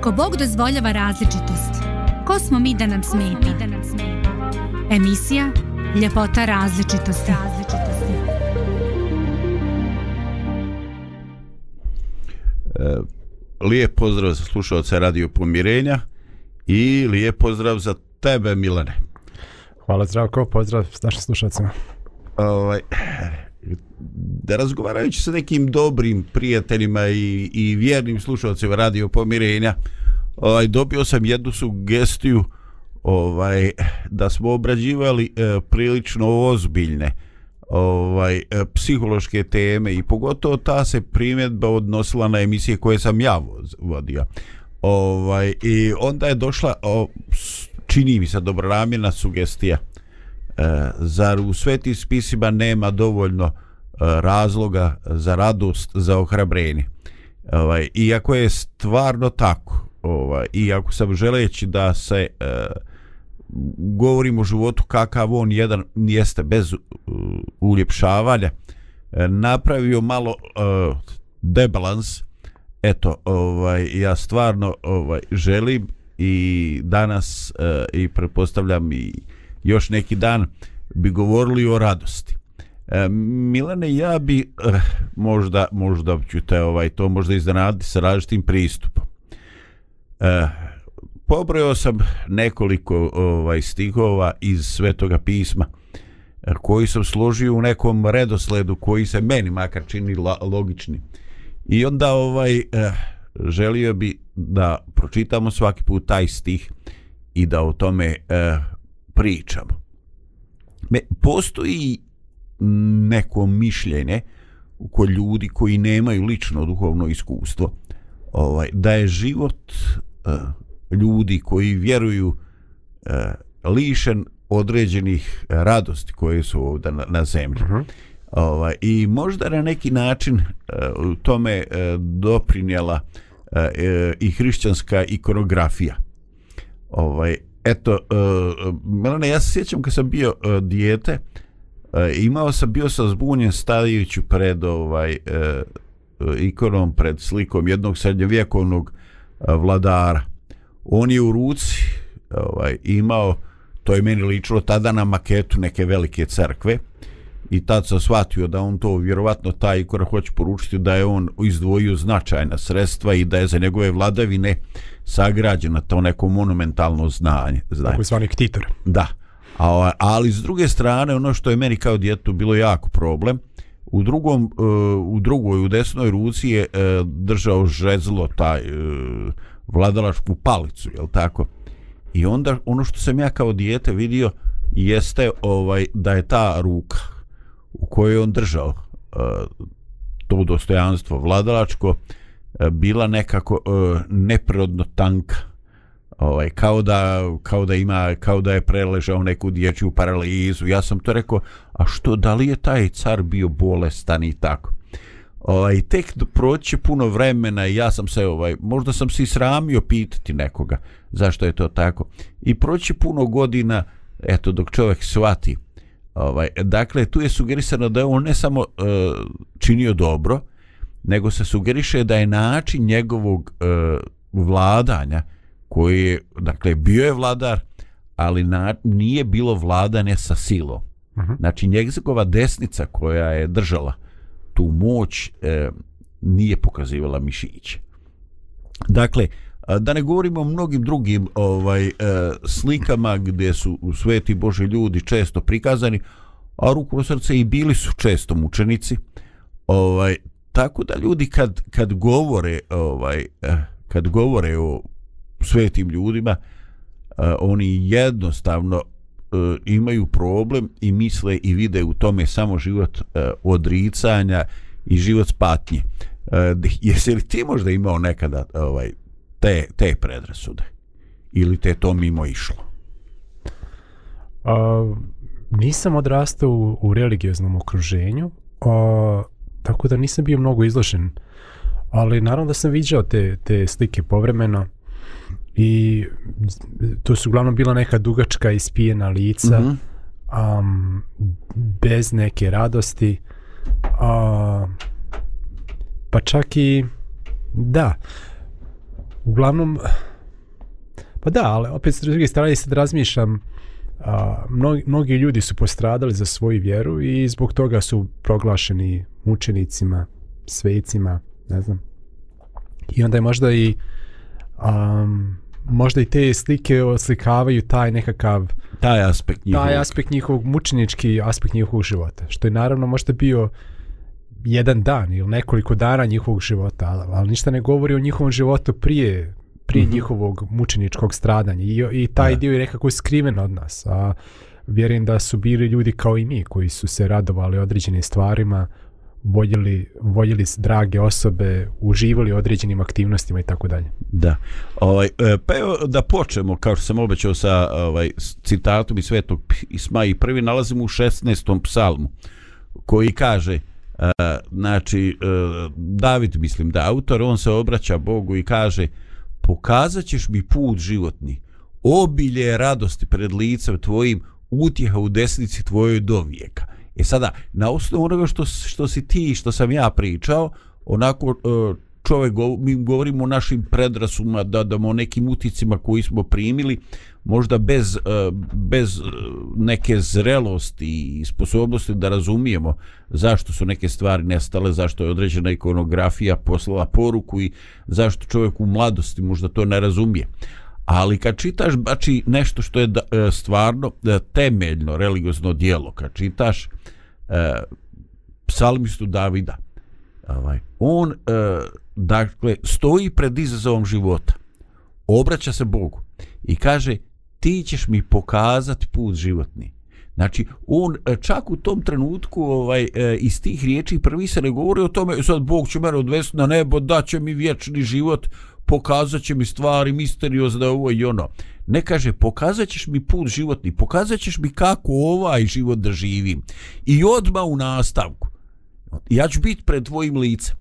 Ako Bog dozvoljava različitost, ko smo mi da nam smeta? Emisija Ljepota različitosti. različitosti. E, lijep pozdrav za slušalce Radio Pomirenja i lijep pozdrav za tebe Milane. Hvala zdravko, pozdrav s našim slušalcima. Ovaj, da razgovarajući sa nekim dobrim prijateljima i, i vjernim slušalcima Radio Pomirenja, ovaj, dobio sam jednu sugestiju ovaj, da smo obrađivali e, prilično ozbiljne ovaj e, psihološke teme i pogotovo ta se primjedba odnosila na emisije koje sam ja vodio. Ovaj i onda je došla o, čini mi se dobronamjerna sugestija. E, zar u svetim spisima nema dovoljno e, razloga za radost, za ohrabrenje? Ovaj iako je stvarno tako, ovaj iako sam želeći da se e, govorim o životu kakav on jedan jeste bez uh, uljepšavanja e, napravio malo uh, debalans eto ovaj ja stvarno ovaj želim i danas uh, i pretpostavljam i još neki dan bi govorili o radosti e, Milane ja bi eh, možda možda ću te ovaj to možda iznenaditi sa različitim pristupom e, pobrojao sam nekoliko ovaj stihova iz Svetoga pisma e, koji sam složio u nekom redosledu koji se meni makar čini logični. I onda ovaj eh, želio bi da pročitamo svaki put taj stih i da o tome eh, pričamo. Me, postoji neko mišljenje kod ljudi koji nemaju lično duhovno iskustvo ovaj da je život eh, ljudi koji vjeruju e, lišen određenih radosti koje su ovdje na, na zemlji. Uh mhm. -huh. ovaj, I možda na neki način e, u tome e, doprinjela e, i hrišćanska ikonografija. Ovaj, eto, uh, Melane, ja se sjećam kad sam bio uh, dijete, uh, imao sam, bio sam zbunjen stajajući pred ovaj, uh, ikonom, pred slikom jednog srednjovjekovnog uh, vladara. On je u ruci ovaj, imao, to je meni ličilo tada na maketu neke velike crkve i tad sam shvatio da on to vjerovatno taj ikora hoće poručiti da je on izdvojio značajna sredstva i da je za njegove vladavine sagrađeno to neko monumentalno znanje. znanje. Tako zvani ktitor. Da. A, ali s druge strane, ono što je meni kao djetu bilo jako problem, u drugom uh, u drugoj u desnoj ruci je uh, držao žezlo taj uh, vladalačku palicu, je tako? I onda ono što sam ja kao dijete vidio jeste ovaj da je ta ruka u kojoj on držao e, to dostojanstvo vladalačko e, bila nekako e, neprirodno tanka. Ovaj kao da kao da ima kao da je preležao neku dječju paralizu. Ja sam to rekao, a što da li je taj car bio bolestan i tako? ovaj, tek proći puno vremena i ja sam se, ovaj, možda sam se sramio pitati nekoga zašto je to tako. I proći puno godina, eto, dok čovjek shvati. Ovaj, dakle, tu je sugerisano da je on ne samo uh, činio dobro, nego se sugeriše da je način njegovog uh, vladanja, koji je, dakle, bio je vladar, ali na, nije bilo vladanje sa silom. Uh mhm. -huh. Znači, njegova desnica koja je držala uh, tu moć e, nije pokazivala mišiće. Dakle, da ne govorimo o mnogim drugim ovaj e, slikama gdje su u sveti Boži ljudi često prikazani, a ruku na srce i bili su često mučenici. Ovaj tako da ljudi kad kad govore ovaj e, kad govore o svetim ljudima, e, oni jednostavno imaju problem i misle i vide u tome samo život odricanja i život spatnje. Jesi li ti možda imao nekada ovaj te, te predrasude? Ili te to mimo išlo? A, nisam odrastao u, u religioznom okruženju, a, tako da nisam bio mnogo izložen. Ali naravno da sam viđao te, te slike povremeno i to su uglavnom bila neka dugačka ispijena lica mm -hmm. um, bez neke radosti uh, pa čak i da uglavnom, pa da, ali opet s druge strane sad razmišljam, a, mnogi, mnogi ljudi su postradali za svoju vjeru i zbog toga su proglašeni mučenicima, svecima, ne znam. I onda je možda i um, možda i te slike oslikavaju taj nekakav Taj aspekt njihovog. taj aspekt njihovog mučenički aspekt njihovog života što je naravno možda bio jedan dan ili nekoliko dana njihovog života ali, ništa ne govori o njihovom životu prije prije mm. -hmm. njihovog mučeničkog stradanja i, i taj Da. dio je nekako skriven od nas a vjerujem da su bili ljudi kao i mi koji su se radovali određenim stvarima voljeli, voljeli drage osobe, uživali određenim aktivnostima i tako dalje. Da. Ovaj, e, pa evo da počnemo, kao što sam obećao sa ovaj, citatom iz Svetog Pisma i prvi nalazimo u 16. psalmu koji kaže znači e, David mislim da autor on se obraća Bogu i kaže pokazat ćeš mi put životni obilje radosti pred licem tvojim utjeha u desnici tvojoj do vijeka. E sada na osnovu onoga što, što si ti što sam ja pričao onako e, čovjek mi govorimo o našim predrasuma da da o nekim uticima koji smo primili možda bez eh, bez eh, neke zrelosti i sposobnosti da razumijemo zašto su neke stvari nestale, zašto je određena ikonografija poslala poruku i zašto čovjek u mladosti možda to ne razumije. Ali kad čitaš bači nešto što je eh, stvarno temeljno religiozno dijelo, kad čitaš psalmistu Davida, ovaj, on dakle stoji pred izazovom života, obraća se Bogu i kaže ti ćeš mi pokazati put životni. Znači, on e, čak u tom trenutku ovaj, e, iz tih riječi prvi se ne govori o tome, e, sad Bog će mene odvesti na nebo, daće mi vječni život, pokazat će mi stvari misteriozne ovo i ono. Ne kaže, pokazat ćeš mi put životni, pokazat ćeš mi kako ovaj život da živim. I odma u nastavku, ja ću biti pred tvojim licem.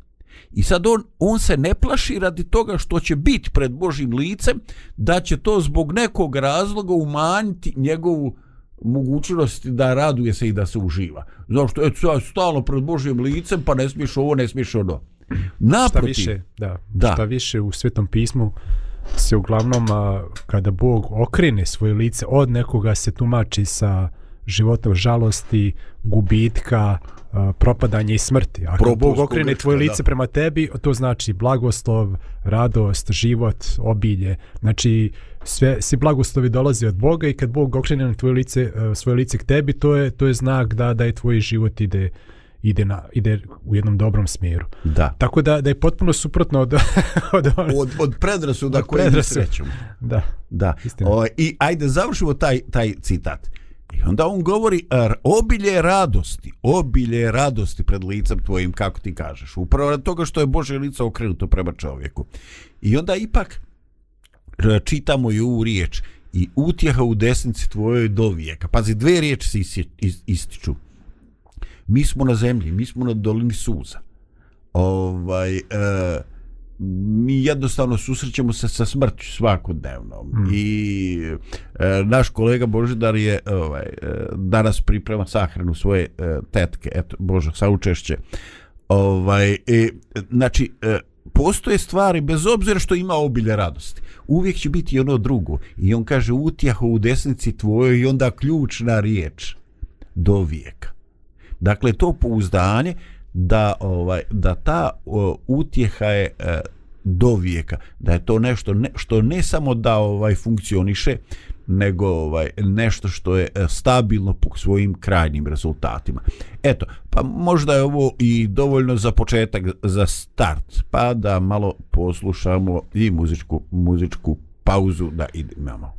I sad on, on se ne plaši radi toga što će biti pred Božim licem, da će to zbog nekog razloga umanjiti njegovu mogućnost da raduje se i da se uživa. Zašto? Eto, sad stalno pred Božim licem, pa ne smiješ ovo, ne smiješ ono. Šta Naprotiv, više, da, Da. šta više u Svetom pismu se uglavnom a, kada Bog okrene svoje lice od nekoga se tumači sa životom žalosti, gubitka, a, propadanja i smrti. A kad Propust Bog okrene tvoje da. lice prema tebi, to znači blagoslov, radost, život, obilje. Znači sve svi blagoslovi dolaze od Boga i kad Bog okrene na tvoje lice, a, svoje lice k tebi, to je to je znak da da je tvoj život ide ide na ide u jednom dobrom smjeru. da. Tako da, da je potpuno suprotno od, od, od Od, od predrasuda koje mi predrasuda. srećemo. da. Da. Istina. O, I ajde završimo taj, taj citat. I onda on govori obilje radosti, obilje radosti pred licem tvojim, kako ti kažeš. Upravo radi toga što je Bože lice okrenuto prema čovjeku. I onda ipak čitamo i ovu riječ i utjeha u desnici tvojoj do vijeka. Pazi, dve riječi se ističu. Mi smo na zemlji, mi smo na dolini suza. Ovaj, e, mi jednostavno susrećemo se sa smrću svakodnevno mm. i e, naš kolega Božidar je ovaj, e, danas priprema sahranu svoje e, tetke, eto, Bože, saučešće. Ovaj, e, znači, e, postoje stvari, bez obzira što ima obilje radosti, uvijek će biti ono drugo. I on kaže, utjahu u desnici tvojoj i onda ključna riječ, do vijeka. Dakle, to pouzdanje da ovaj da ta o, utjeha je e, do vijeka, da je to nešto ne, što ne samo da ovaj funkcioniše, nego ovaj nešto što je e, stabilno po svojim krajnjim rezultatima. Eto, pa možda je ovo i dovoljno za početak, za start, pa da malo poslušamo i muzičku, muzičku pauzu da idemo.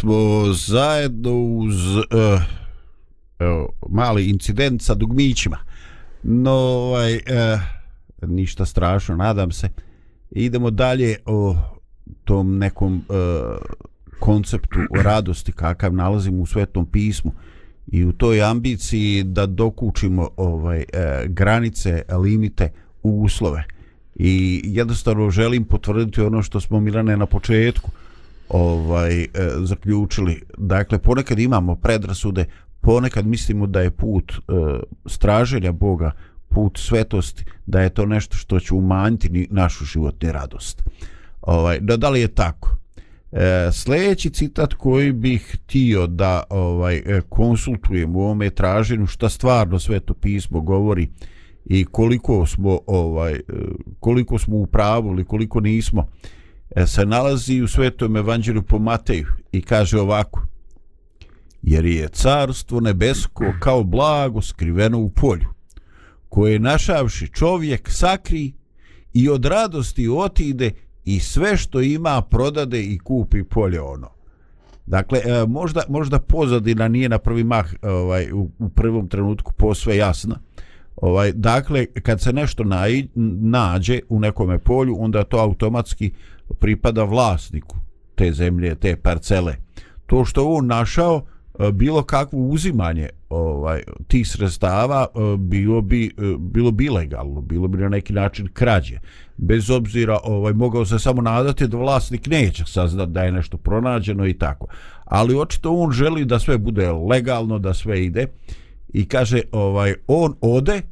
Smo zajedno uz uh, evo, mali incident sa dugmićima. No, ovaj, uh, ništa strašno, nadam se. Idemo dalje o tom nekom uh, konceptu o radosti kakav nalazimo u Svetom pismu i u toj ambiciji da dokučimo ovaj uh, granice, limite, uslove. I jednostavno želim potvrditi ono što smo Milane na početku ovaj e, zaključili. Dakle, ponekad imamo predrasude, ponekad mislimo da je put e, straženja Boga, put svetosti, da je to nešto što će umanjiti našu životnu radost. Ovaj, da, da li je tako? E, sljedeći citat koji bih htio da ovaj e, konsultujem u ovome traženju šta stvarno sveto pismo govori i koliko smo ovaj e, koliko smo u pravu ili koliko nismo e, E, se nalazi u svetom evanđelju po Mateju i kaže ovako jer je carstvo nebesko kao blago skriveno u polju koje našavši čovjek sakri i od radosti otide i sve što ima prodade i kupi polje ono. Dakle, e, možda, možda pozadina nije na prvi mah ovaj, u, u prvom trenutku posve jasna. Ovaj, dakle, kad se nešto naj, nađe u nekome polju, onda to automatski pripada vlasniku te zemlje, te parcele. To što on našao, e, bilo kakvo uzimanje ovaj tih sredstava e, bilo bi e, bilo bi ilegalno, bilo bi na neki način krađe. Bez obzira, ovaj mogao se samo nadati da vlasnik neće saznati da je nešto pronađeno i tako. Ali očito on želi da sve bude legalno, da sve ide i kaže ovaj on ode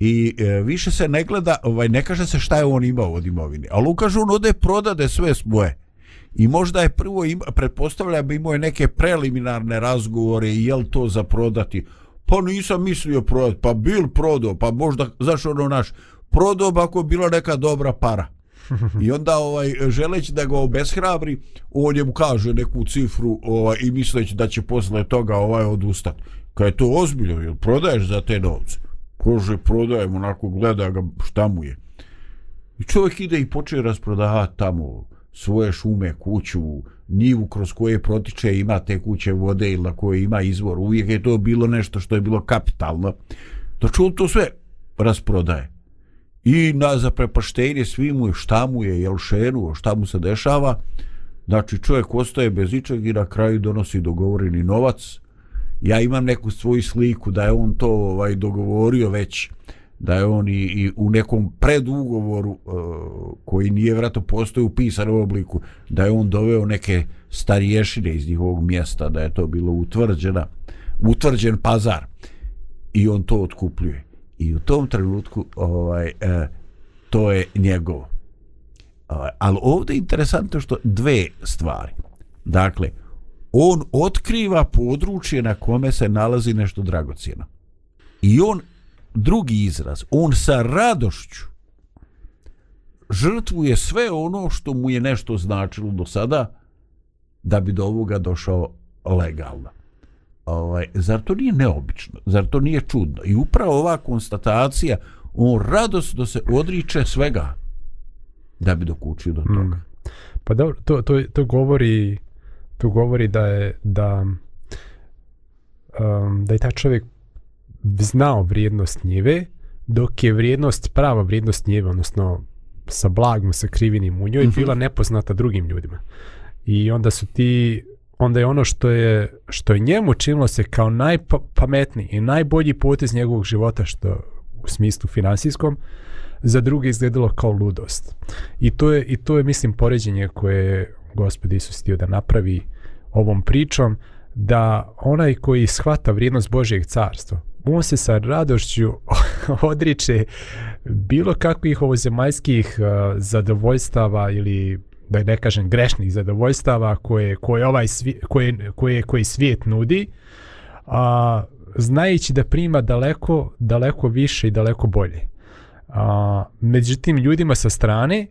i e, više se ne gleda, ovaj ne kaže se šta je on imao od imovine. Ali on kaže on ode prodade sve svoje. I možda je prvo ima, pretpostavlja bi imao je neke preliminarne razgovore i jel to za prodati. Pa nisam mislio prodati, pa bil prodao, pa možda, znaš ono naš, prodao bi ako je bila neka dobra para. I onda ovaj želeći da ga obeshrabri, on je mu kaže neku cifru ovaj, i misleći da će posle toga ovaj odustati. Kad je to ozbiljno, jel prodaješ za te novce? Kože prodajem, onako gleda ga šta mu je. I čovjek ide i počne rasprodavati tamo svoje šume, kuću, njivu kroz koje protiče ima te kuće vode ili na koje ima izvor. Uvijek je to bilo nešto što je bilo kapitalno. Znači on to sve rasprodaje. I na zaprepaštenje svi mu je šta mu je, jel šeru, šta mu se dešava. Znači čovjek ostaje bez ičeg i na kraju donosi dogovoreni novac. Ja imam neku svoju sliku da je on to ovaj dogovorio već da je on i, i u nekom predugovoru uh, koji nije vratno postoji u pisanom obliku da je on doveo neke stariješine iz njihovog mjesta da je to bilo utvrđena utvrđen pazar i on to otkupljuje. I u tom trenutku ovaj eh, to je njegovo. Ovaj, ali ovdje je interesantno što dve stvari. Dakle on otkriva područje na kome se nalazi nešto dragocjeno i on drugi izraz, on sa radošću žrtvuje sve ono što mu je nešto značilo do sada da bi do ovoga došao legalno. Ovaj, zar to nije neobično? Zar to nije čudno? I upravo ova konstatacija, on radosno se odriče svega da bi dokučio do toga. Mm. Pa dobro, to, to, to govori to govori da je da um, da je taj čovjek znao vrijednost njive, dok je vrijednost, prava vrijednost njive, odnosno sa blagom, sa krivinim u njoj, mm -hmm. bila nepoznata drugim ljudima. I onda su ti, onda je ono što je, što je njemu činilo se kao najpametniji i najbolji potez njegovog života, što u smislu finansijskom, za druge izgledalo kao ludost. I to je, i to je mislim, poređenje koje je gospod Isus htio da napravi ovom pričom, da onaj koji shvata vrijednost Božijeg carstva, on se sa radošću odriče bilo kakvih ovozemaljskih uh, eh, zadovoljstava ili da ne kažem grešnih zadovoljstava koje, koje, ovaj svi, koje, koje, koji svijet nudi a, znajući da prima daleko, daleko više i daleko bolje. A, međutim, ljudima sa strane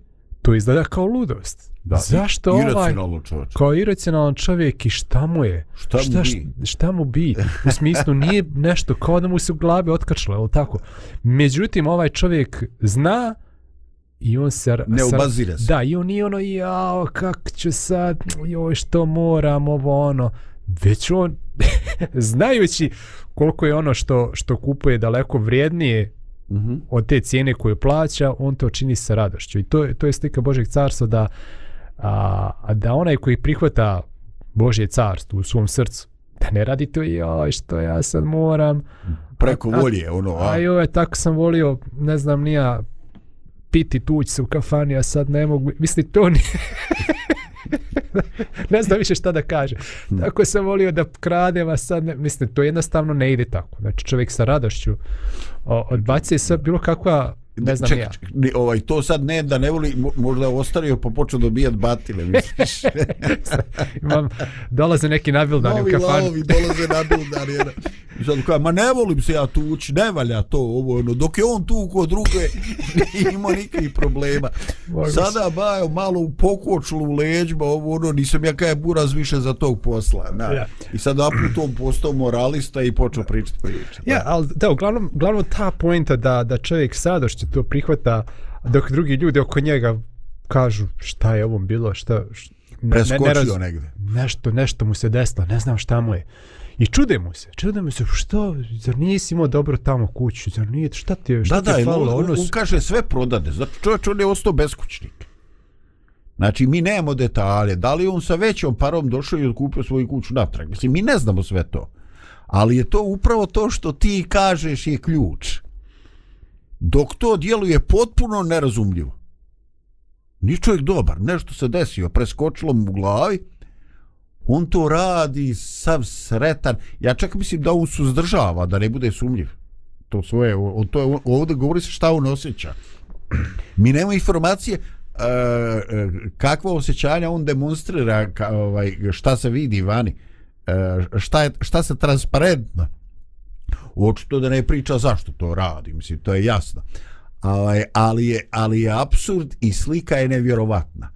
to izgleda kao ludost. Da, Zašto ovaj, čovjek. kao iracionalan čovjek i šta mu je? Šta, šta, mu bi? šta mu bi? U smislu nije nešto kao da mu se u glavi otkačilo, je tako? Međutim, ovaj čovjek zna i on se... Ne obazira se. Da, i on nije ono, jao, kak ću sad, joj, što moram, ovo ono. Već on, znajući koliko je ono što, što kupuje daleko vrijednije mm -hmm. od te cijene koju plaća, on to čini sa radošću. I to, je, to je slika Božeg carstva da a, a da onaj koji prihvata Božje carstvo u svom srcu, da ne radi to, joj, što ja sad moram... Preko volje, ono, a? A joj, tako sam volio, ne znam, nija piti tuć se u kafani, a sad ne mogu... Misli, to nije... ne znam više šta da kaže. Hmm. Tako sam volio da kradem, a sad ne... Mislim, to jednostavno ne ide tako. Znači, čovjek sa radošću odbacuje sve bilo kakva ne znam ček, ja. Ček, ovaj, to sad ne da ne voli, možda ostario pa počeo dobijat batile, misliš? Imam, dolaze neki nabildani Novi u kafanu. Novi dolaze nabildani. Jedan. I sad kao, ma ne volim se ja tu ući, ne valja to, ovo, ono, dok je on tu kod druge, nije imao nikakvih problema. Sada, ba, malo u pokočlu u leđba, ovo, ono, nisam ja kaj buraz više za tog posla. Na. Ja. I sad aput on postao moralista i počeo pričati priče. Ja, ali da, uglavnom, uglavnom ta pointa da, da čovjek sadošće to prihvata, dok drugi ljudi oko njega kažu šta je ovom bilo, šta... šta Preskočio ne, ne raz, negde. Nešto, nešto mu se desilo, ne znam šta mu je. I čude mu se, čude mu se, što, zar nisi imao dobro tamo kuću, zar nije, šta ti je, šta da, ti je da, falilo? On, on, on kaže sve prodade, znači čovječ on je ostao beskućnik. Znači, mi nemamo detalje, da li on sa većom parom došao i odkupio svoju kuću natrag. Mislim, mi ne znamo sve to. Ali je to upravo to što ti kažeš je ključ dok to djeluje potpuno nerazumljivo. Ni čovjek dobar, nešto se desio, preskočilo mu u glavi, on to radi sav sretan. Ja čak mislim da on suzdržava, da ne bude sumljiv. To svoje, o, to je, ovdje govori se šta on osjeća. Mi nemamo informacije uh, kakva osjećanja on demonstrira, ka, ovaj, šta se vidi vani, uh, šta, je, šta se transparentno očito da ne priča zašto to radi, mislim, to je jasno. Ali, ali, je, ali je absurd i slika je nevjerovatna.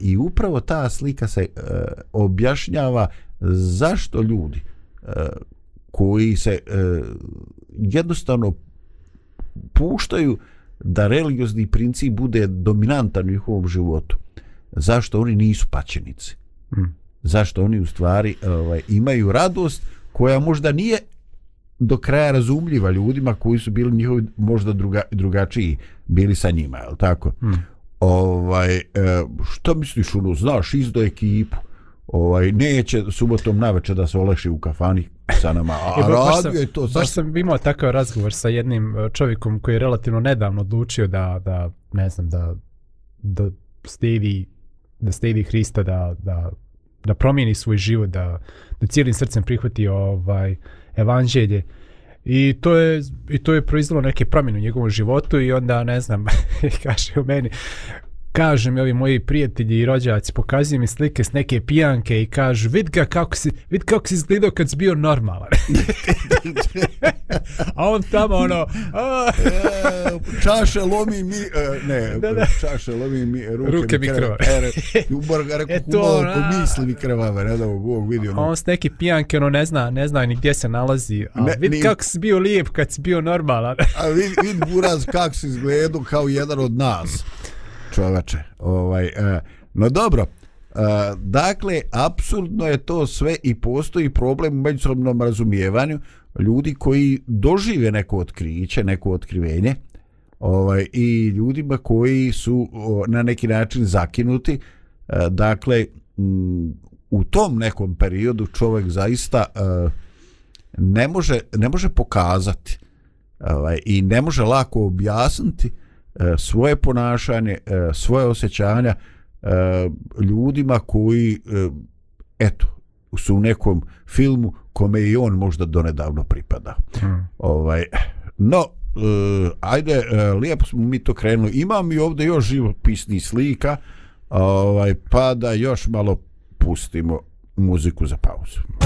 I upravo ta slika se uh, objašnjava zašto ljudi uh, koji se uh, jednostavno puštaju da religiozni princip bude dominantan u njihovom životu zašto oni nisu paćenici. Mm. Zašto oni u stvari ovaj, imaju radost koja možda nije do kraja razumljiva ljudima koji su bili njihovi možda druga, drugačiji bili sa njima, je li tako? Mm. Ovaj, e, što misliš, ono, znaš, izdo ekipu, ovaj, neće subotom naveče da se oleši u kafani sa nama, a E, radio je to, Baš zašto? sam imao takav razgovor sa jednim e, čovjekom koji je relativno nedavno odlučio da, da ne znam, da, da stedi da stedi Hrista, da, da, da promijeni svoj život, da, da cijelim srcem prihvati ovaj evanđelje. I to je i to je proizvelo neke promjene u njegovom životu i onda ne znam, kaže u meni kažu mi ovi moji prijatelji i rođaci, pokazuju mi slike s neke pijanke i kažu, vid ga kako si, vid kako si izgledao kad si bio normalan. a on tamo ono, a, E, čaše lomi mi, e, ne, Da, da. čaše lomi mi, ruke, Ruke mi krvave. E, re, umor ga rekao, E, to, malo a. po misli mi krvave, ne da Bog vidi a ono. on s neke pijanke ono ne zna, ne zna ni gdje se nalazi. A Ne, vid ni- kako si bio lijep kad si bio normalan. A vid, vid buraz kak si izgledao kao jedan od nas, čovače. Ovaj, e, no dobro, e, dakle, apsurdno je to sve i postoji problem u međusobnom razumijevanju ljudi koji dožive neko otkriće, neko otkrivenje, ovaj, i ljudima koji su o, na neki način zakinuti. E, dakle, m, u tom nekom periodu čovjek zaista e, ne može, ne može pokazati ovaj, i ne može lako objasniti svoje ponašanje, e, svoje osjećanja e, ljudima koji e, eto su u nekom filmu kome i on možda donedavno pripada. Hmm. Ovaj, no, e, ajde, e, lijepo smo mi to krenuli. Imam i ovdje još živopisnih slika, ovaj, pa da još malo pustimo muziku za pauzu.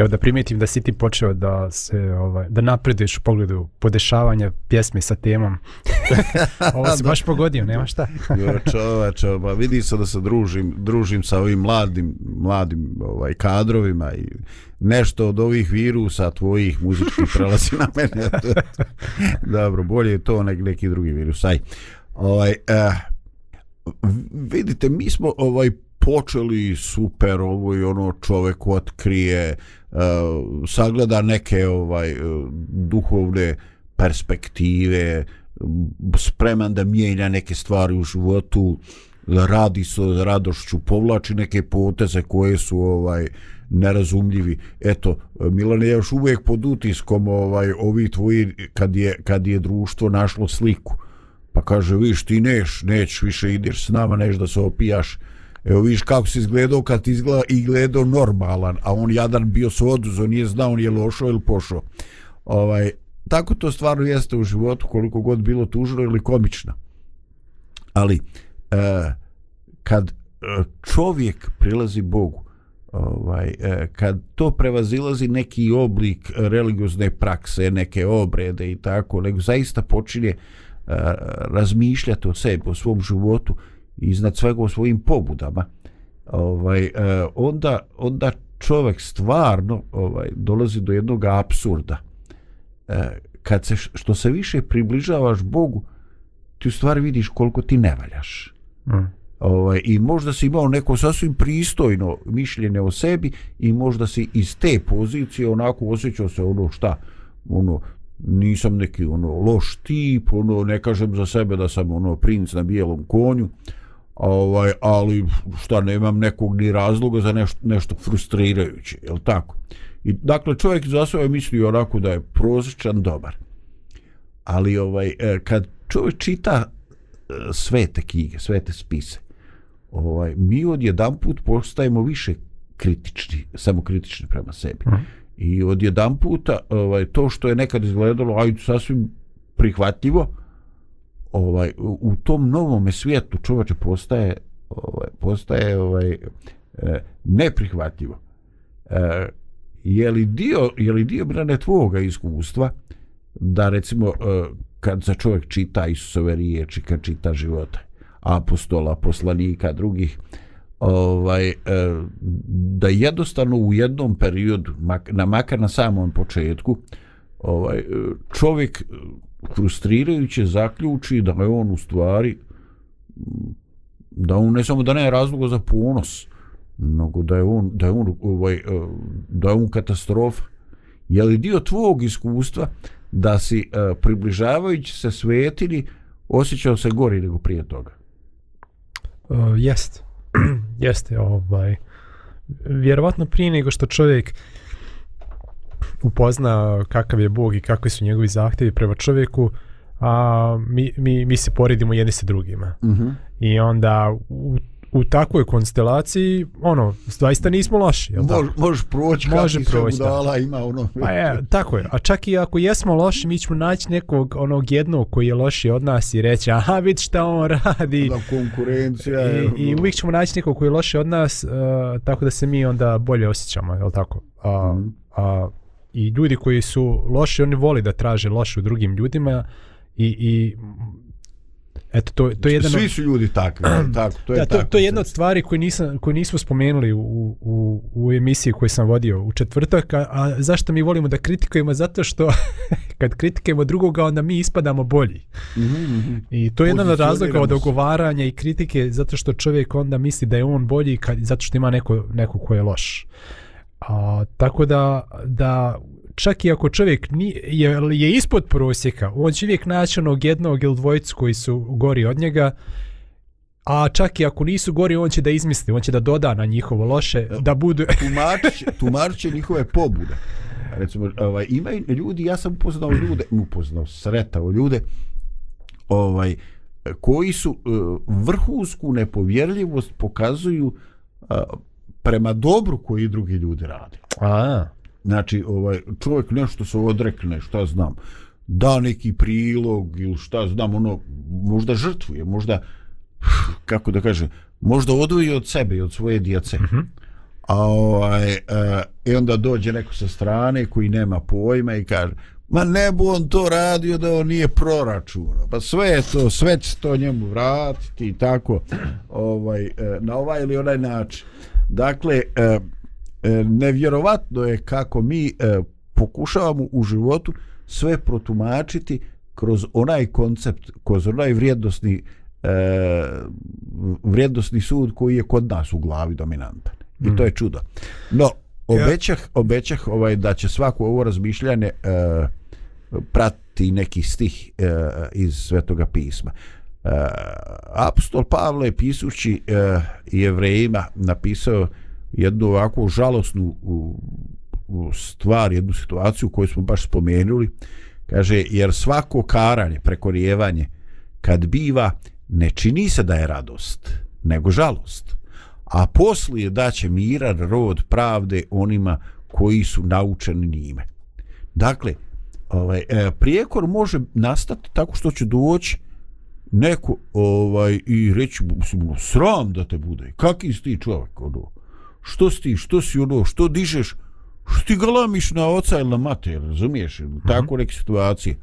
Evo da primijetim da si ti počeo da se ovaj da napreduješ u pogledu podešavanja pjesme sa temom. Ovo si baš pogodio, nema šta. Jo, čovače, pa vidi se da se družim, družim sa ovim mladim, mladim ovaj, kadrovima i nešto od ovih virusa tvojih muzičkih prelazi na mene. Dobro, bolje je to nek neki drugi virus. Aj, ovaj, eh, vidite, mi smo ovaj počeli super ovo i ono čovek otkrije uh, sagleda neke ovaj e, duhovne perspektive spreman da mijenja neke stvari u životu radi sa radošću povlači neke poteze koje su ovaj nerazumljivi. Eto Milan je još uvijek pod utiskom ovaj ovi tvoji kad je kad je društvo našlo sliku. Pa kaže viš ti neš neć više ideš s nama neš da se opijaš. Evo viš kako se izgledao kad izgleda i gledao normalan, a on jadan bio se oduzo, nije znao nije lošo ili pošao. Ovaj, tako to stvarno jeste u životu koliko god bilo tužno ili komično. Ali e, kad e, čovjek prilazi Bogu, ovaj, e, kad to prevazilazi neki oblik religiozne prakse, neke obrede i tako, nego zaista počinje e, razmišljati o sebi, o svom životu, iznad svega o svojim pobudama ovaj e, onda onda čovjek stvarno ovaj dolazi do jednog apsurda e, kad se što se više približavaš Bogu ti u stvari vidiš koliko ti ne valjaš mm. ovaj i možda si imao neko sasvim pristojno mišljenje o sebi i možda si iz te pozicije onako osjećao se ono šta ono nisam neki ono loš tip ono ne kažem za sebe da sam ono princ na bijelom konju ovaj, ali šta nemam nekog ni razloga za nešto, nešto frustrirajuće, je li tako? I dakle čovjek za svoje misli onako da je prosječan dobar. Ali ovaj e, kad čovjek čita e, svete knjige, svete spise, ovaj mi od jedan put postajemo više kritični, samo kritični prema sebi. Mm. I od jedan puta ovaj, to što je nekad izgledalo ajde sasvim prihvatljivo, ovaj u tom novom svijetu čovječe postaje ovaj postaje ovaj e, neprihvatljivo. E, je li dio je li dio brane tvoga iskustva da recimo e, kad za čovjek čita Isusove riječi, kad čita života apostola, poslanika, drugih ovaj e, da jednostavno u jednom periodu na makar na samom početku ovaj e, čovjek frustrirajuće zaključi da je on u stvari da on ne samo da ne je razloga za ponos nego da je on da je on ovaj eh, da je on katastrofa. Je li dio tvog iskustva da si eh, približavajući se svetili osjećao se gori nego prije toga? Uh, jest. Jeste ovaj. Vjerovatno prije nego što čovjek uh, upozna kakav je Bog i kakvi su njegovi zahtjevi prema čovjeku, a mi, mi, mi se poredimo jedni sa drugima. Mm -hmm. I onda u, u takvoj konstelaciji, ono, zaista nismo loši. Jel Mož, možeš proći Može proći, da. ima ono... Pa je, tako je. A čak i ako jesmo loši, mi ćemo naći nekog onog jednog koji je loši od nas i reći, aha, vidi šta on radi. Da, konkurencija je... I, I uvijek ćemo naći nekog koji je loši od nas, uh, tako da se mi onda bolje osjećamo, je tako? A, mm. a, i ljudi koji su loši, oni voli da traže loše u drugim ljudima i, i eto, to, to je jedan... Svi su ljudi takvi, tako, to je da, tako. To, to je jedna od stvari koje, nisam, koje nismo spomenuli u, u, u emisiji koju sam vodio u četvrtak, a, a zašto mi volimo da kritikujemo? Zato što kad kritikujemo drugoga, onda mi ispadamo bolji. Mm -hmm. I to je jedan od razloga od ogovaranja i kritike, zato što čovjek onda misli da je on bolji kad, zato što ima neko, neko ko je loš. A, tako da, da čak i ako čovjek nije, je, je ispod prosjeka, on će uvijek naći onog jednog ili dvojicu koji su gori od njega, a čak i ako nisu gori, on će da izmisli, on će da doda na njihovo loše, da budu... tumač, tumač će njihove pobude. Recimo, ovaj, imaju ljudi, ja sam upoznao ljude, upoznao, sretao ljude, ovaj, koji su uh, vrhunsku nepovjerljivost pokazuju uh, prema dobru koji drugi ljudi rade. A. Znači, ovaj, čovjek nešto se odrekne, šta znam, da neki prilog ili šta znam, ono, možda žrtvuje, možda, kako da kaže, možda odvoji od sebe i od svoje djece. Mm -hmm. a ovaj, e, i onda dođe neko sa strane koji nema pojma i kaže ma ne bu on to radio da on nije proračunao pa sve je to sve će to njemu vratiti i tako ovaj e, na ovaj ili onaj način dakle e, e, nevjerovatno je kako mi e, pokušavamo u životu sve protumačiti kroz onaj koncept kroz onaj vrijednosni e, vrijednosni sud koji je kod nas u glavi dominantan. I to je čudo. No obećah obećah ovaj da će svako ovo razmišljanje e, prati neki stih e, iz svetoga pisma e, apostol Pavle pisući uh, jevrejima napisao jednu ovakvu žalosnu u, u stvar, jednu situaciju koju smo baš spomenuli. Kaže jer svako karanje, prekorijevanje kad biva ne čini se da je radost nego žalost a poslije da će miran rod pravde onima koji su naučeni njime. Dakle ovaj, eh, prijekor može nastati tako što će doći neko ovaj i reći sram da te bude. Kaki si ti čovjek ono? Što si ti što si ono što dižeš? Što ti galamiš na oca ili na mate razumiješ? Mm -hmm. tako neke situacije?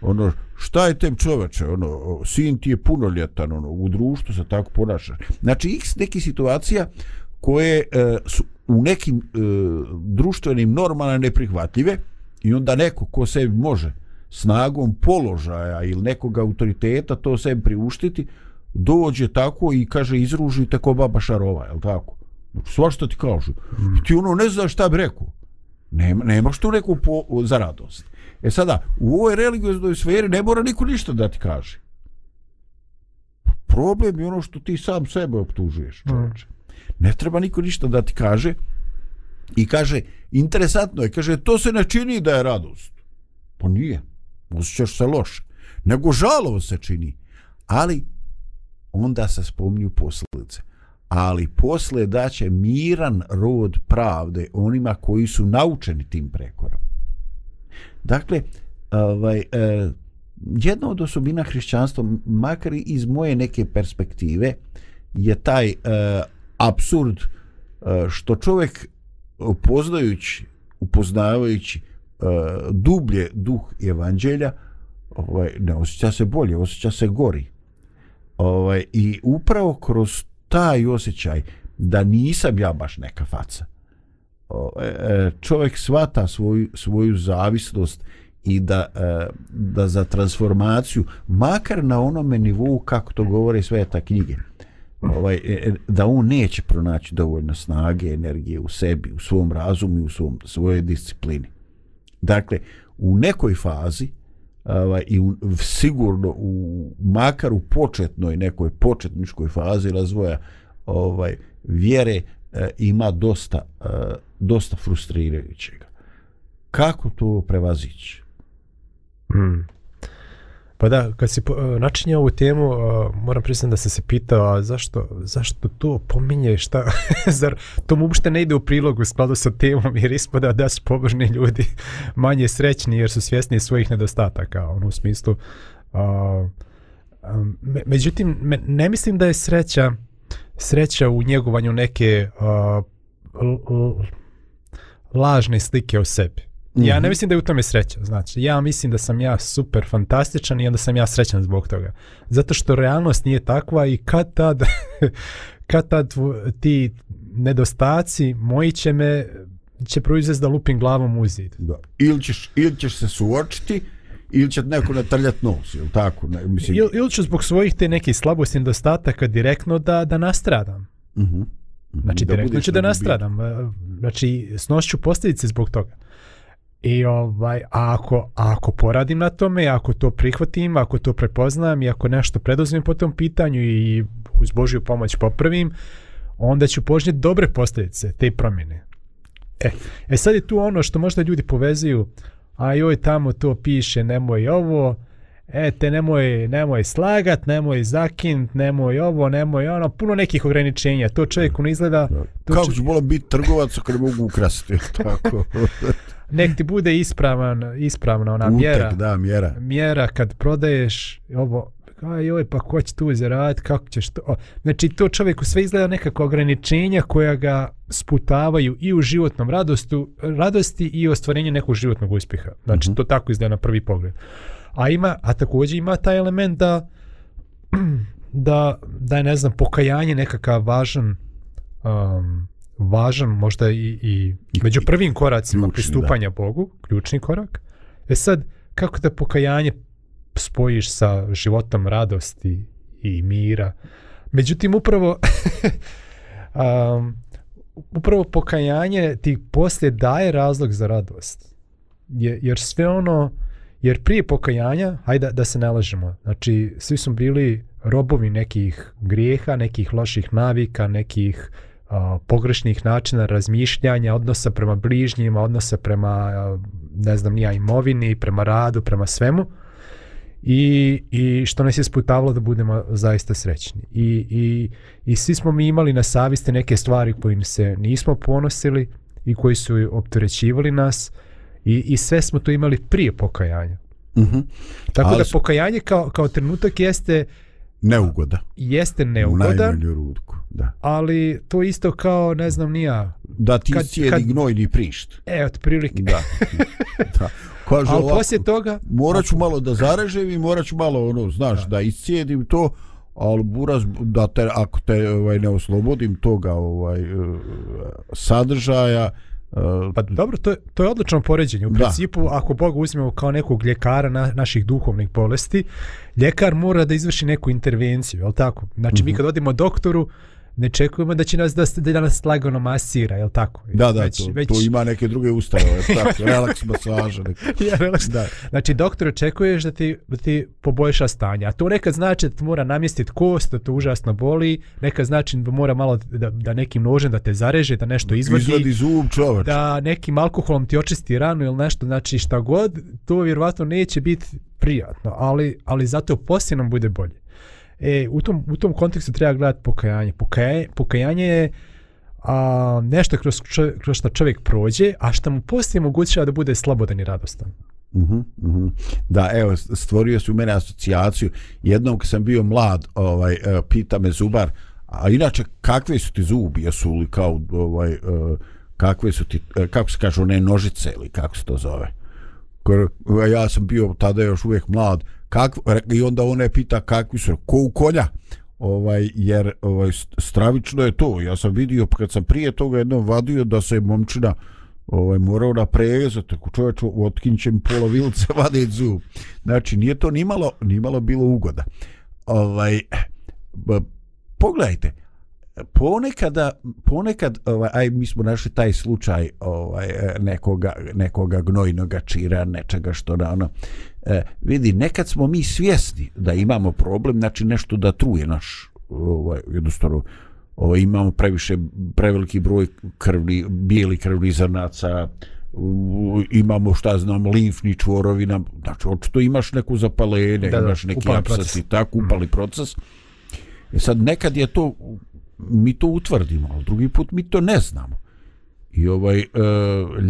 Ono šta je tem čoveče ono sin ti je punoljetan ono u društvu se tako ponašaš. Znači x neki situacija koje e, su u nekim e, društvenim normama neprihvatljive i onda neko ko se može snagom položaja ili nekog autoriteta to se priuštiti dođe tako i kaže izružite ko baba šarova je tako? Znači, sva što ti kaže mm. ti ono ne znaš šta bi rekao. Nema, nemaš tu neku po, za radost. E sada u ovoj religioznoj sferi ne mora niko ništa da ti kaže. Problem je ono što ti sam sebe optužuješ čovječe. Mm. ne treba niko ništa da ti kaže i kaže interesantno je kaže to se ne čini da je radost. Pa nije osjećaš se loše nego žalovo se čini. Ali onda se spominju posljedice. Ali posle daće miran rod pravde onima koji su naučeni tim prekorom. Dakle ovaj, eh, jedna od osobina hrišćanstva makar iz moje neke perspektive je taj eh, absurd eh, što čovjek poznajući, upoznavajući E, dublje duh evanđelja ovaj ne osjeća se bolje osjeća se gori ovaj i upravo kroz taj osjećaj da nisam ja baš neka faca ovaj, e, čovjek svata svoju svoju zavisnost i da, e, da za transformaciju makar na onome nivou kako to govore sveta knjige ovaj, da on neće pronaći dovoljno snage, energije u sebi, u svom razumu i u svom, svojoj disciplini. Dakle, u nekoj fazi ovaj, i u, sigurno u, makar u početnoj nekoj početničkoj fazi razvoja ovaj vjere e, ima dosta e, dosta frustrirajućega. Kako to prevazići? Hmm. Pa da, kad si e, načinja ovu temu, e, moram priznati da sam se pitao, a zašto, zašto to pominje, šta, zar to mu uopšte ne ide u prilogu u skladu sa temom, jer ispada da su pobožni ljudi manje srećni jer su svjesni svojih nedostataka, ono u smislu. A, a, me, međutim, me, ne mislim da je sreća, sreća u njegovanju neke a, l, l, lažne slike o sebi. Ja ne mhm. mislim da je u tome sreća, znači ja mislim da sam ja super fantastičan i onda sam ja srećan zbog toga. Zato što realnost nije takva i kad tad, kad tad ti nedostaci moji će me će proizvesti da lupim glavom u zid. Da. Ili, ćeš, ili ćeš se suočiti ili će neko natrljati nos, ili tako? Ne, mislim... Il, ili ću zbog svojih te nekih slabosti i nedostataka direktno da, da nastradam. Uh -huh. Uh -huh. Znači, da direktno ću da nastradam. Znači, snošću posljedice zbog toga. I ovaj, a ako, a ako poradim na tome, ako to prihvatim, ako to prepoznam i ako nešto preduzmem po tom pitanju i uz Božju pomoć popravim, onda ću požnjeti dobre posljedice te promjene. E, e sad je tu ono što možda ljudi povezuju, a joj tamo to piše, nemoj ovo, e te nemoj, nemoj slagat, nemoj zakint, nemoj ovo, nemoj ono, puno nekih ograničenja. To čovjeku ne izgleda... To Kako će bilo biti trgovac kad mogu ukrasti, tako? nek ti bude ispravan, ispravna ona Utek, mjera. da, mjera. Mjera kad prodaješ ovo, Kao, joj, pa ko će tu zaraditi, kako ćeš to... Znači, to čovjeku sve izgleda nekako ograničenja koja ga sputavaju i u životnom radostu, radosti i ostvarenju nekog životnog uspjeha. Znači, Mhm. to tako izgleda na prvi pogled. A ima, a također ima taj element da da, da je, ne znam, pokajanje nekakav važan um, važan možda i, i među prvim koracima Ključni, pristupanja Bogu, ključni korak. E sad, kako da pokajanje spojiš sa životom radosti i mira? Međutim, upravo um, upravo pokajanje ti poslije daje razlog za radost. Je, jer sve ono, jer prije pokajanja, hajde da, se nalažemo, znači svi su bili robovi nekih grijeha, nekih loših navika, nekih a, pogrešnih načina razmišljanja, odnosa prema bližnjima, odnosa prema, a, ne znam, nija imovini, prema radu, prema svemu. I, i što nas je sputavalo da budemo zaista srećni. I, i, I svi smo mi imali na saviste neke stvari kojim se nismo ponosili i koji su opterećivali nas i, i sve smo to imali prije pokajanja. Mhm. Tako Ali da pokajanje kao, kao trenutak jeste Neugoda. jeste U neugodan, najmanju rudku, da. ali to isto kao, ne znam, nija. Da ti Kad- cijedi kad- gnojni prišt. E, otprilike. Da. da. Kaže Ali ovako, poslije toga, morat ću malo da zarežem i morat ću malo, ono, znaš, da, da iscijedim to, ali buraz, da te, ako te ovaj, ne oslobodim toga ovaj, eh, sadržaja, eh, Pa dobro, to je, to je odlično poređenje. U Da. principu, ako Boga uzmemo kao nekog ljekara na, naših duhovnih bolesti, ljekar mora da izvrši neku intervenciju, je li tako? Znači, Mhm. mi kad odimo doktoru, ne čekujemo da će nas da, da nas lagano masira, je tako? da, da, već, to, već, to ima neke druge ustanove, tako, relaks masaža. Neke. Ja, relaks. Da. Znači, doktor očekuješ da ti, da ti poboljša stanje, a to nekad znači da ti mora namjestiti kost, da to užasno boli, nekad znači da mora malo da, da nekim nožem da te zareže, da nešto izvadi, Izvadi zub čoveč. da nekim alkoholom ti očisti ranu ili nešto, znači šta god, to vjerovatno neće biti prijatno, ali, ali zato poslije nam bude bolje. E, u tom, u tom kontekstu treba gledati pokajanje. Pokajanje, pokajanje je a, nešto kroz, čo, kroz što čovjek prođe, a što mu poslije mogućava da bude slobodan i radostan. Mhm, mhm. Da, evo, stvorio se u mene asocijaciju. Jednom kad sam bio mlad, ovaj, e, pita me zubar, a inače, kakve su ti zubi? Jesu li kao, ovaj, e, kakve su ti, e, kako se kaže, one nožice ili kako se to zove? Ja sam bio tada još uvijek mlad. Kakv, i onda ona je pita kakvi su, ko u konja? ovaj jer ovaj stravično je to. Ja sam vidio pa kad sam prije toga jednom vadio da se momčina ovaj morao naprezati ako čovječ otkinćem polovilce vade zub. Znači nije to nimalo nimalo bilo ugoda. Ovaj pogledajte ponekada ponekad ovaj aj mi smo našli taj slučaj ovaj e, nekoga nekoga gnojnog čira nečega što da ono e, vidi nekad smo mi svjesni da imamo problem znači nešto da truje naš ovaj jednostavno ovaj imamo previše preveliki broj krvni bijeli krvni zrnaca imamo šta znam limfni čvorovi nam znači očito imaš neku zapalenje Da, da, imaš neki proces. i tako upali proces E sad nekad je to mi to utvrdimo, ali drugi put mi to ne znamo. I ovaj e,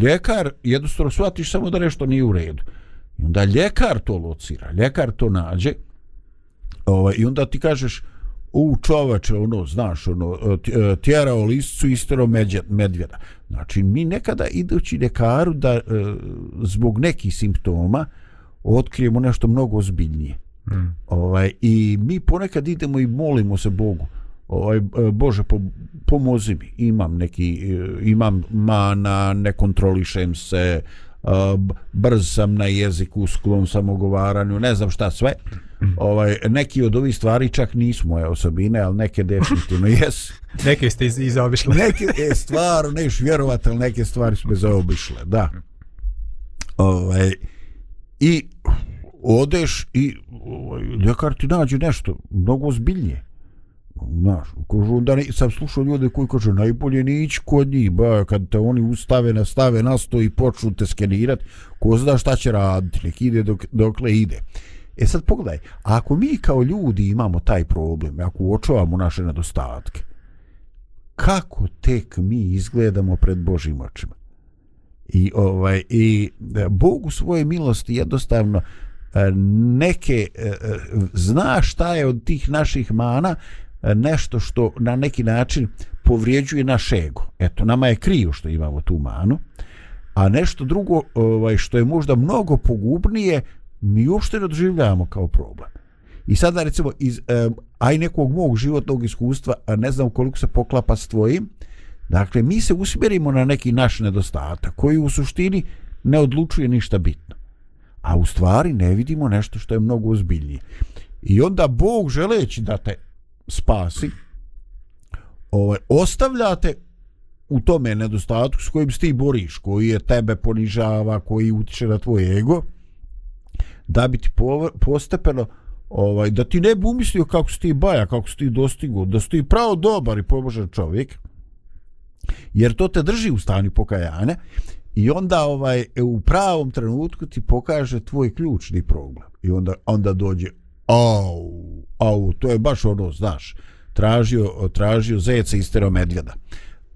ljekar jednostavno shvatiš samo da nešto nije u redu. I onda ljekar to locira, ljekar to nađe. Ovaj i onda ti kažeš u čovače, ono, znaš, ono, e, e, tjerao liscu istero međe- medvjeda. Znači, mi nekada idući ljekaru da e, zbog nekih simptoma otkrijemo nešto mnogo ozbiljnije. Mm. Ovaj, I mi ponekad idemo i molimo se Bogu. Ovaj, e, Bože, po, pomozi mi. Imam neki, e, imam mana, ne kontrolišem se, b- brz sam na jeziku, sklon sam ogovaranju, ne znam šta sve. Ovaj, neki od ovih stvari čak nisu moje osobine, ali neke definitivno jesu. Neke ste iz, izaobišli. Neke je stvar, neš vjerovati, ali neke stvari su me zaobišle, da. Ovaj, I odeš i ovaj, ljekar ti nađe nešto mnogo ozbiljnije. Znaš, kažu, da ne, sam slušao ljude koji kažu, najbolje ni ići kod njih, ba, kad te oni ustave, nastave na i počnu te skenirati, ko zna šta će raditi, nek ide dok, dokle ide. E sad pogledaj, ako mi kao ljudi imamo taj problem, ako uočavamo naše nedostatke, kako tek mi izgledamo pred Božim očima. I ovaj i e, Bog u svoje milosti jednostavno e, neke e, zna šta je od tih naših mana E, nešto što na neki način povrijeđuje naš ego. Eto, nama je krivo što imamo tu manu, a nešto drugo ovaj, što je možda mnogo pogubnije, mi uopšte ne doživljavamo kao problem. I sada recimo iz um, aj nekog mog životnog iskustva, a ne znam koliko se poklapa s tvojim, dakle mi se usmjerimo na neki naš nedostatak koji u suštini ne odlučuje ništa bitno. A u stvari ne vidimo nešto što je mnogo ozbiljnije. I onda Bog želeći da te spasi, ovaj, ostavljate u tome nedostatku s kojim se ti boriš, koji je tebe ponižava, koji utiče na tvoj ego, da bi ti postepeno ovaj, da ti ne bi umislio kako si ti baja, kako si ti dostigo, da si ti pravo dobar i pobožan čovjek, jer to te drži u stanju pokajanja i onda ovaj u pravom trenutku ti pokaže tvoj ključni problem. I onda onda dođe au au to je baš ono znaš tražio tražio zeca i medvjeda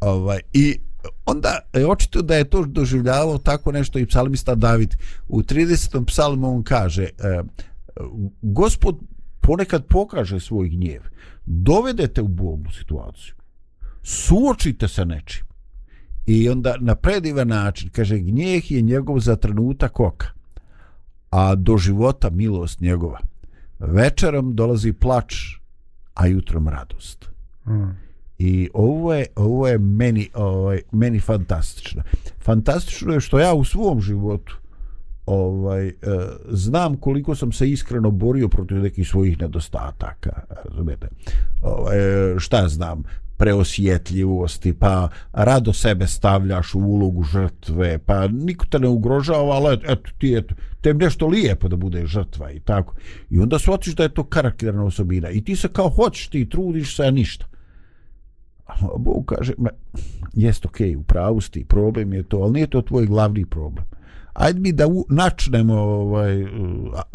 ovaj i onda je očito da je to doživljavao tako nešto i psalmista David. U 30. psalmu on kaže e, gospod ponekad pokaže svoj gnjev dovedete u bolnu situaciju suočite se nečim. I onda na predivan način kaže gnjeh je njegov za trenutak oka a do života milost njegova večerom dolazi plač a jutrom radost. Mm. i ovo je, ovo je meni, ovaj, meni fantastično. Fantastično je što ja u svom životu ovaj e, znam koliko sam se iskreno borio protiv nekih svojih nedostataka razumete ovaj šta ja znam preosjetljivosti pa rado sebe stavljaš u ulogu žrtve pa niko te ne ugrožava ali eto ti eto te nešto lijepo da bude žrtva i tako. I onda shvatiš da je to karakterna osobina i ti se kao hoćeš ti trudiš se a ništa. A Bog kaže me, jest okej okay, u pravu problem je to ali nije to tvoj glavni problem. Ajde mi da u, načnemo ovaj,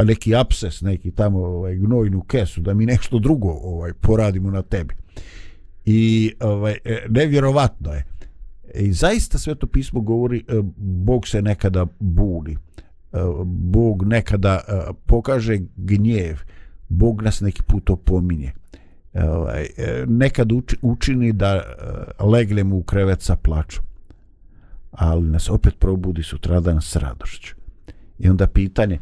neki apses, neki tamo ovaj, gnojnu kesu, da mi nešto drugo ovaj, poradimo na tebi. I ovaj, e, nevjerovatno je. I zaista sveto pismo govori, e, Bog se nekada buni. E, Bog nekada pokaže gnjev. Bog nas neki put opominje. Ovaj, nekad učini da legnemo u krevet sa plačom ali nas opet probudi sutradan s radošću. I onda pitanje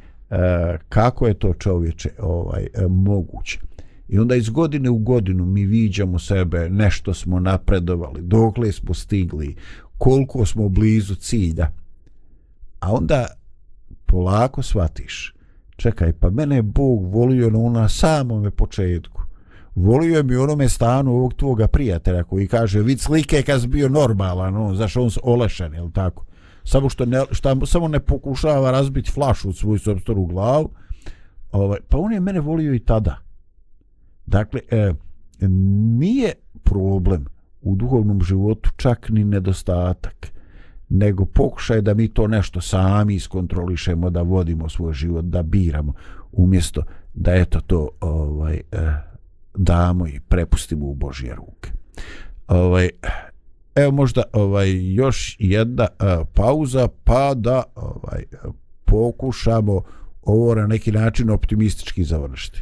kako je to čovječe ovaj, moguće. I onda iz godine u godinu mi viđamo sebe, nešto smo napredovali, dokle smo stigli, koliko smo blizu cilja. A onda polako shvatiš, čekaj, pa mene je Bog volio na ona samome početku volio je bi onome stanu ovog tvoga prijatelja koji kaže vid slike kad si bio normalan, ono, on, zašto on olešen, je tako? Samo što ne, šta, samo ne pokušava razbiti flašu u svoju sobstveru glavu, ovaj, pa on je mene volio i tada. Dakle, e, nije problem u duhovnom životu čak ni nedostatak, nego pokušaj da mi to nešto sami iskontrolišemo, da vodimo svoj život, da biramo, umjesto da eto to ovaj, e, damo i prepustimo u Božje ruke. Ovaj, evo možda ovaj još jedna uh, pauza pa da ovaj pokušamo ovo na neki način optimistički završiti.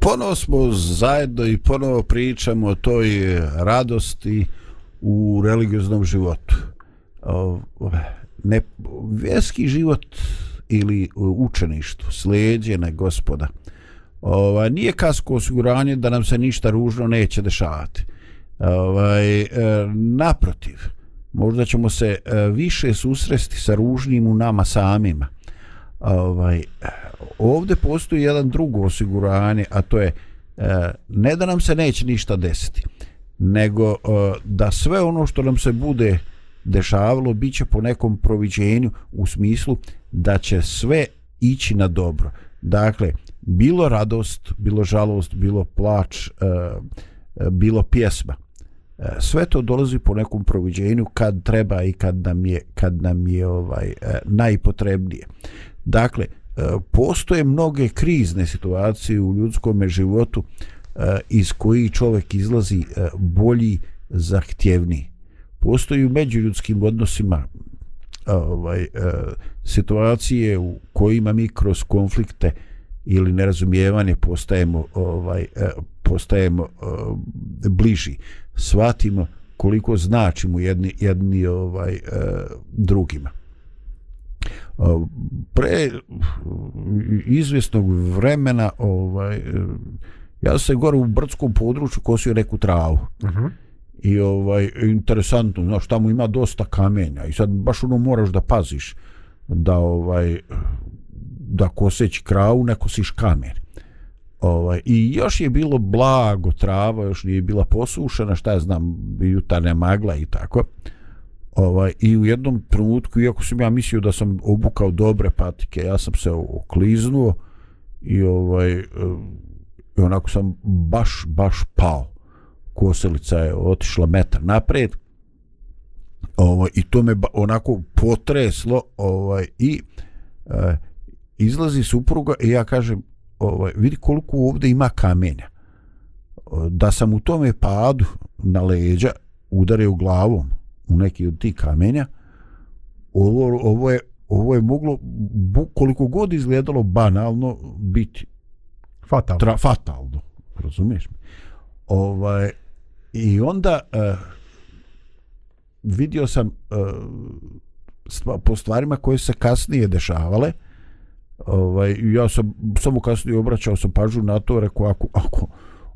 Ponovo smo zajedno i ponovo pričamo o toj radosti u religioznom životu. Ne, vjerski život ili učeništvo, slijedjene gospoda, ovaj, nije kasko osiguranje da nam se ništa ružno neće dešavati. Ovaj, e, naprotiv, možda ćemo se e, više susresti sa ružnim u nama samima. Ovaj, ovdje postoji jedan drugo osiguranje, a to je e, ne da nam se neće ništa desiti, nego e, da sve ono što nam se bude dešavalo bit će po nekom proviđenju u smislu da će sve ići na dobro. Dakle, bilo radost, bilo žalost, bilo plač, e, bilo pjesma sve to dolazi po nekom proviđenju kad treba i kad nam je kad nam je ovaj najpotrebnije. Dakle, e, postoje mnoge krizne situacije u ljudskom životu e, iz koji čovjek izlazi e, bolji, zahtjevniji. Postoji u međuljudskim odnosima ovaj situacije u kojima mi kroz konflikte ili nerazumijevanje postajemo ovaj postajemo bliži shvatimo koliko značimo jedni, jedni ovaj drugima. Pre izvjesnog vremena ovaj ja se gore u brdskom području kosio neku travu. Uh -huh. I ovaj interesantno, znaš, tamo ima dosta kamenja i sad baš ono moraš da paziš da ovaj da koseći kravu, ne kosiš kamen. Ovaj, I još je bilo blago trava, još nije bila posušena, šta ja znam, jutarnja magla i tako. Ovaj, I u jednom trenutku, iako sam ja mislio da sam obukao dobre patike, ja sam se okliznuo i ovaj, eh, i onako sam baš, baš pao. Koselica je otišla metar napred. Ovaj, I to me onako potreslo ovaj, i eh, izlazi supruga i ja kažem, ovaj, vidi koliko ovdje ima kamenja. Da sam u tome padu na leđa udario glavom u neki od tih kamenja, ovo, ovo, je, ovo je moglo, koliko god izgledalo banalno, biti fatalno. Tra, fatalno, razumiješ mi? Ovaj, I onda uh, vidio sam uh, stva, po stvarima koje se kasnije dešavale, ovaj, ja sam samo kasnije obraćao sam pažu na to, rekao, ako, ako,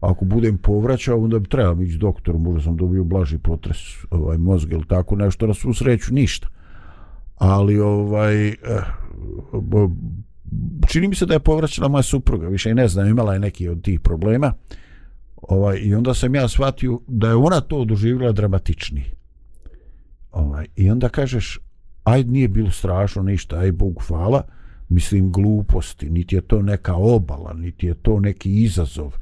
ako budem povraćao, onda bi trebao ići doktoru, možda sam dobio blaži potres ovaj, mozga ili tako nešto, na svu sreću ništa. Ali, ovaj, eh, čini mi se da je povraćala moja supruga, više i ne znam, imala je neki od tih problema. Ovaj, I onda sam ja shvatio da je ona to doživjela dramatičnije. Ovaj, I onda kažeš, aj nije bilo strašno ništa, aj Bogu hvala, mislim gluposti, niti je to neka obala, niti je to neki izazov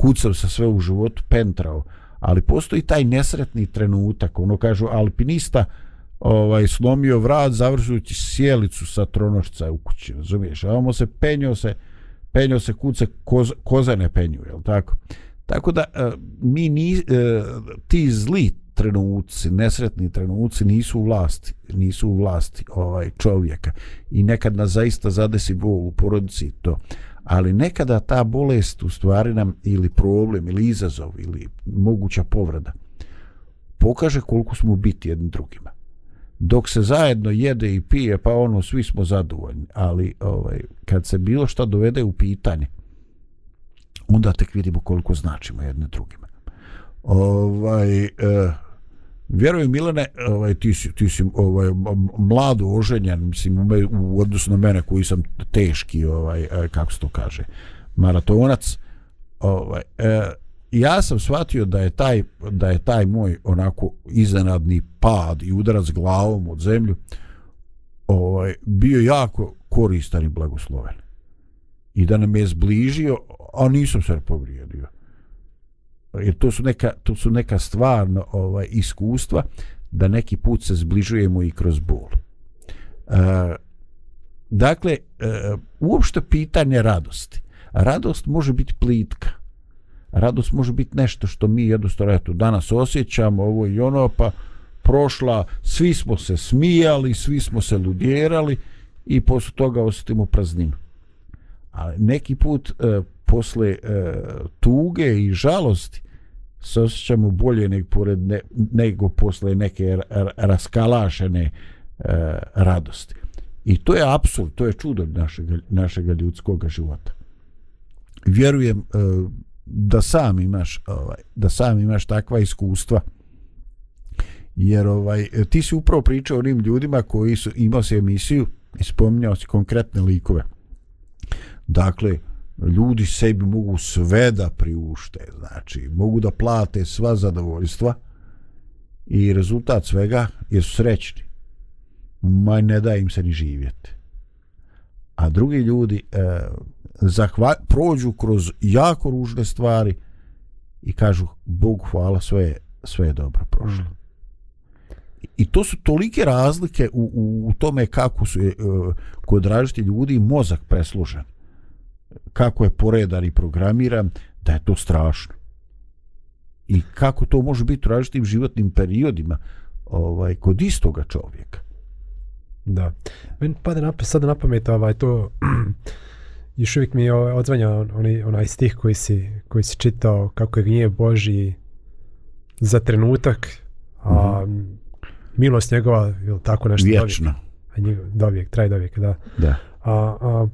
kucao sa sve u životu pentrao, ali postoji taj nesretni trenutak, ono kažu alpinista ovaj slomio vrat završujući sjelicu sa tronošca u kući, razumiješ? A ono se penjao se, penjao se kuce koz, koze ne penju, je tako? Tako da eh, mi ni, eh, ti zli trenuci, nesretni trenuci nisu u vlasti, nisu u vlasti ovaj čovjeka i nekad nas zaista zadesi bol u porodici to. Ali nekada ta bolest u stvari nam ili problem ili izazov ili moguća povreda pokaže koliko smo biti jednim drugima. Dok se zajedno jede i pije, pa ono, svi smo zadovoljni. Ali ovaj, kad se bilo šta dovede u pitanje, onda tek vidimo koliko značimo jedne drugima. Ovaj, eh, Vjeruj Milane, ovaj ti si ti si ovaj mlado oženjen, mislim u odnosu na mene koji sam teški, ovaj e, kako se to kaže, maratonac. Ovaj eh, ja sam shvatio da je taj da je taj moj onako iznenadni pad i udarac glavom od zemlju ovaj bio jako koristan i blagosloven. I da nam je zbližio, a nisam se povrijedio jer to su neka, to su neka stvarno ovaj, iskustva da neki put se zbližujemo i kroz bol. E, dakle, e, uopšte pitanje radosti. Radost može biti plitka. Radost može biti nešto što mi jednostavno eto, danas osjećamo, ovo i ono, pa prošla, svi smo se smijali, svi smo se ludjerali i posle toga osjetimo prazninu. Ali neki put e, posle e, tuge i žalosti se osjećamo bolje nego, pored ne, nego posle neke raskalašene e, radosti. I to je apsurd, to je čudo našeg, našeg ljudskog života. Vjerujem e, da sam imaš ovaj, da sam imaš takva iskustva jer ovaj ti si upravo pričao o onim ljudima koji su imao se emisiju i spominjao si konkretne likove dakle ljudi sebi mogu sve da priušte znači mogu da plate sva zadovoljstva i rezultat svega je srećni. Ma ne da im se ni živjeti a drugi ljudi e, zahva, prođu kroz jako ružne stvari i kažu Bog hvala sve je, sve je dobro prošlo. Mm. i to su tolike razlike u, u, u tome kako su e, kod različitih ljudi mozak preslužen kako je poredan i programiran da je to strašno i kako to može biti u različitim životnim periodima ovaj kod istoga čovjeka Da. Meni pada na, sada na pamet ovaj, to još uvijek mi je ovaj, odzvanja onaj, onaj stih koji si, koji si čitao kako je gnjev Boži za trenutak, a mm -hmm. milost njegova, je li tako nešto? vječno Dovijek, a njegov, dovijek, traj dovijek, da. da A, a,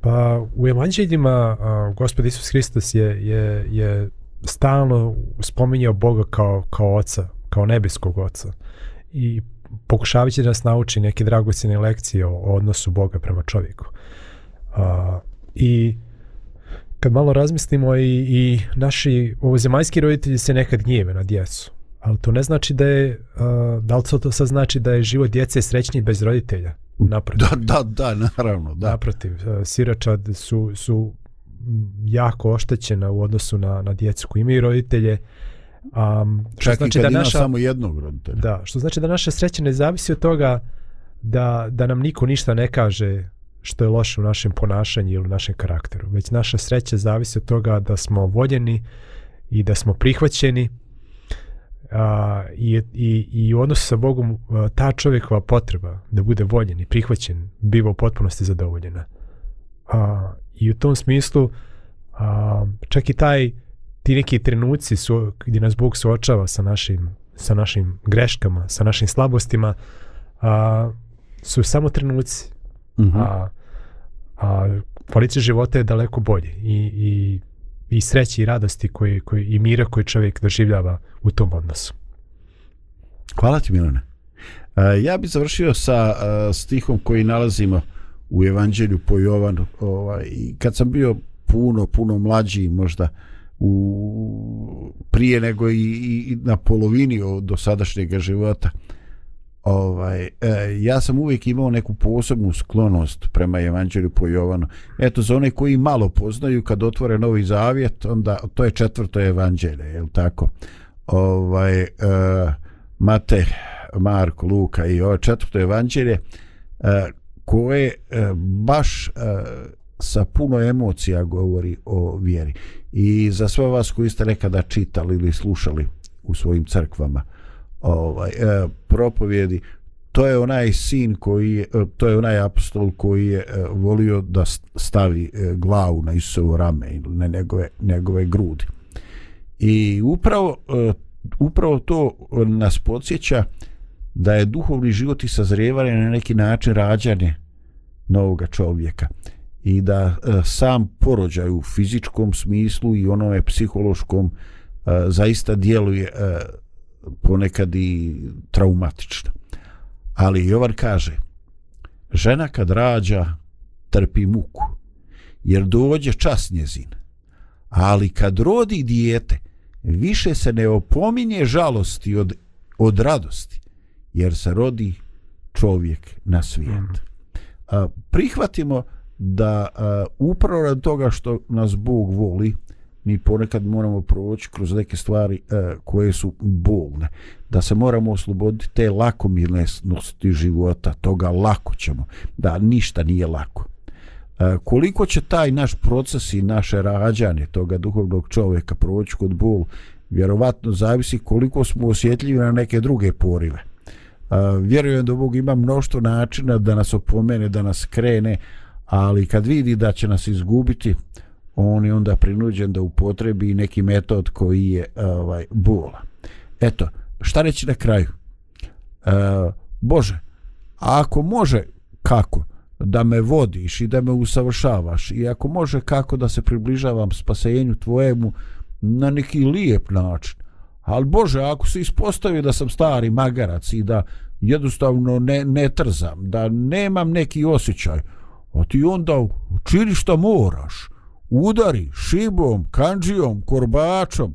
pa u evanđeljima a, Gospod Isus Hristos je, je, je stalno spominjao Boga kao, kao oca, kao nebeskog oca. I pokušavajući da nas nauči neke dragocjene lekcije o, o odnosu Boga prema čovjeku. A, I kad malo razmislimo i, i naši ovozemaljski roditelji se nekad gnjeve na djecu, ali to ne znači da je, a, da li to, to sad znači da je život djece srećniji bez roditelja? Naprotiv. da, da, da, naravno da. Naprotiv, siračad su, su jako oštećena u odnosu na, na djecu koji imaju roditelje, Um, što Čak znači i kad da naša, samo jednog roditelja. Da, što znači da naša sreća ne zavisi od toga da, da nam niko ništa ne kaže što je loše u našem ponašanju ili u našem karakteru. Već naša sreća zavisi od toga da smo voljeni i da smo prihvaćeni a, i, i, i u odnosu sa Bogom a, ta čovjekova potreba da bude voljen i prihvaćen biva u potpunosti zadovoljena. A, I u tom smislu a, čak i taj ti neki trenuci su gdje nas Bog suočava sa našim sa našim greškama, sa našim slabostima, a, su samo trenuci. Mm -hmm. A, a kvalitet života je daleko bolji i, i, i sreće i radosti koje, koji, i mira koji čovjek doživljava u tom odnosu. Hvala ti Milane. E, ja bih završio sa e, stihom koji nalazimo u Evanđelju po Jovanu. Ovaj, i kad sam bio puno, puno mlađi možda u, prije nego i, i na polovini do sadašnjeg života ovaj, e, ja sam uvijek imao neku posebnu sklonost prema Evanđelju po Jovanu. Eto, za one koji malo poznaju, kad otvore Novi Zavjet, onda to je četvrto Evanđelje, je tako? Ovaj, e, Mate, Marko, Luka i ovo četvrto Evanđelje, e, koje e, baš e, sa puno emocija govori o vjeri. I za sve vas koji ste nekada čitali ili slušali u svojim crkvama ovaj, e, propovjedi, to je onaj sin koji je, e, to je onaj apostol koji je e, volio da stavi e, glavu na Isusovo rame ili na njegove, njegove grudi. I upravo, upravo to nas podsjeća da je duhovni život i sazrijevanje na neki način rađanje novoga čovjeka i da sam porođaj u fizičkom smislu i onome psihološkom zaista djeluje ponekad i traumatično. Ali Jovan kaže, žena kad rađa trpi muku, jer dođe čas njezin. Ali kad rodi dijete, više se ne opominje žalosti od, od radosti, jer se rodi čovjek na svijet. A, prihvatimo da a, upravo rad toga što nas Bog voli, mi ponekad moramo proći kroz neke stvari e, koje su bolne. Da se moramo osloboditi te lakomirnosti života, toga lako ćemo. Da, ništa nije lako. E, koliko će taj naš proces i naše rađanje toga duhovnog čovjeka proći kod bol, vjerovatno zavisi koliko smo osjetljivi na neke druge porive. E, vjerujem da Bog ima mnoštvo načina da nas opomene, da nas krene, ali kad vidi da će nas izgubiti on je onda prinuđen da upotrebi neki metod koji je ovaj bola. Eto, šta reći na kraju? E, Bože, a ako može, kako? Da me vodiš i da me usavršavaš i ako može kako da se približavam spasenju tvojemu na neki lijep način. Ali Bože, ako se ispostavi da sam stari magarac i da jednostavno ne, ne trzam, da nemam neki osjećaj, a ti onda čini što moraš. Udari šibom, kanđijom, korbačom.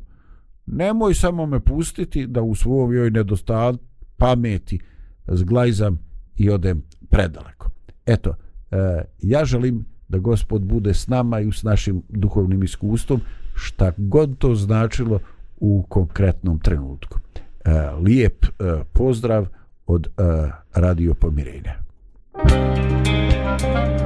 Nemoj samo me pustiti da u svojoj nedostat pameti zglajzam i odem predaleko. Eto, e, ja želim da gospod bude s nama i s našim duhovnim iskustvom, šta god to značilo u konkretnom trenutku. E, lijep e, pozdrav od e, Radio Pomirenja. Thank you.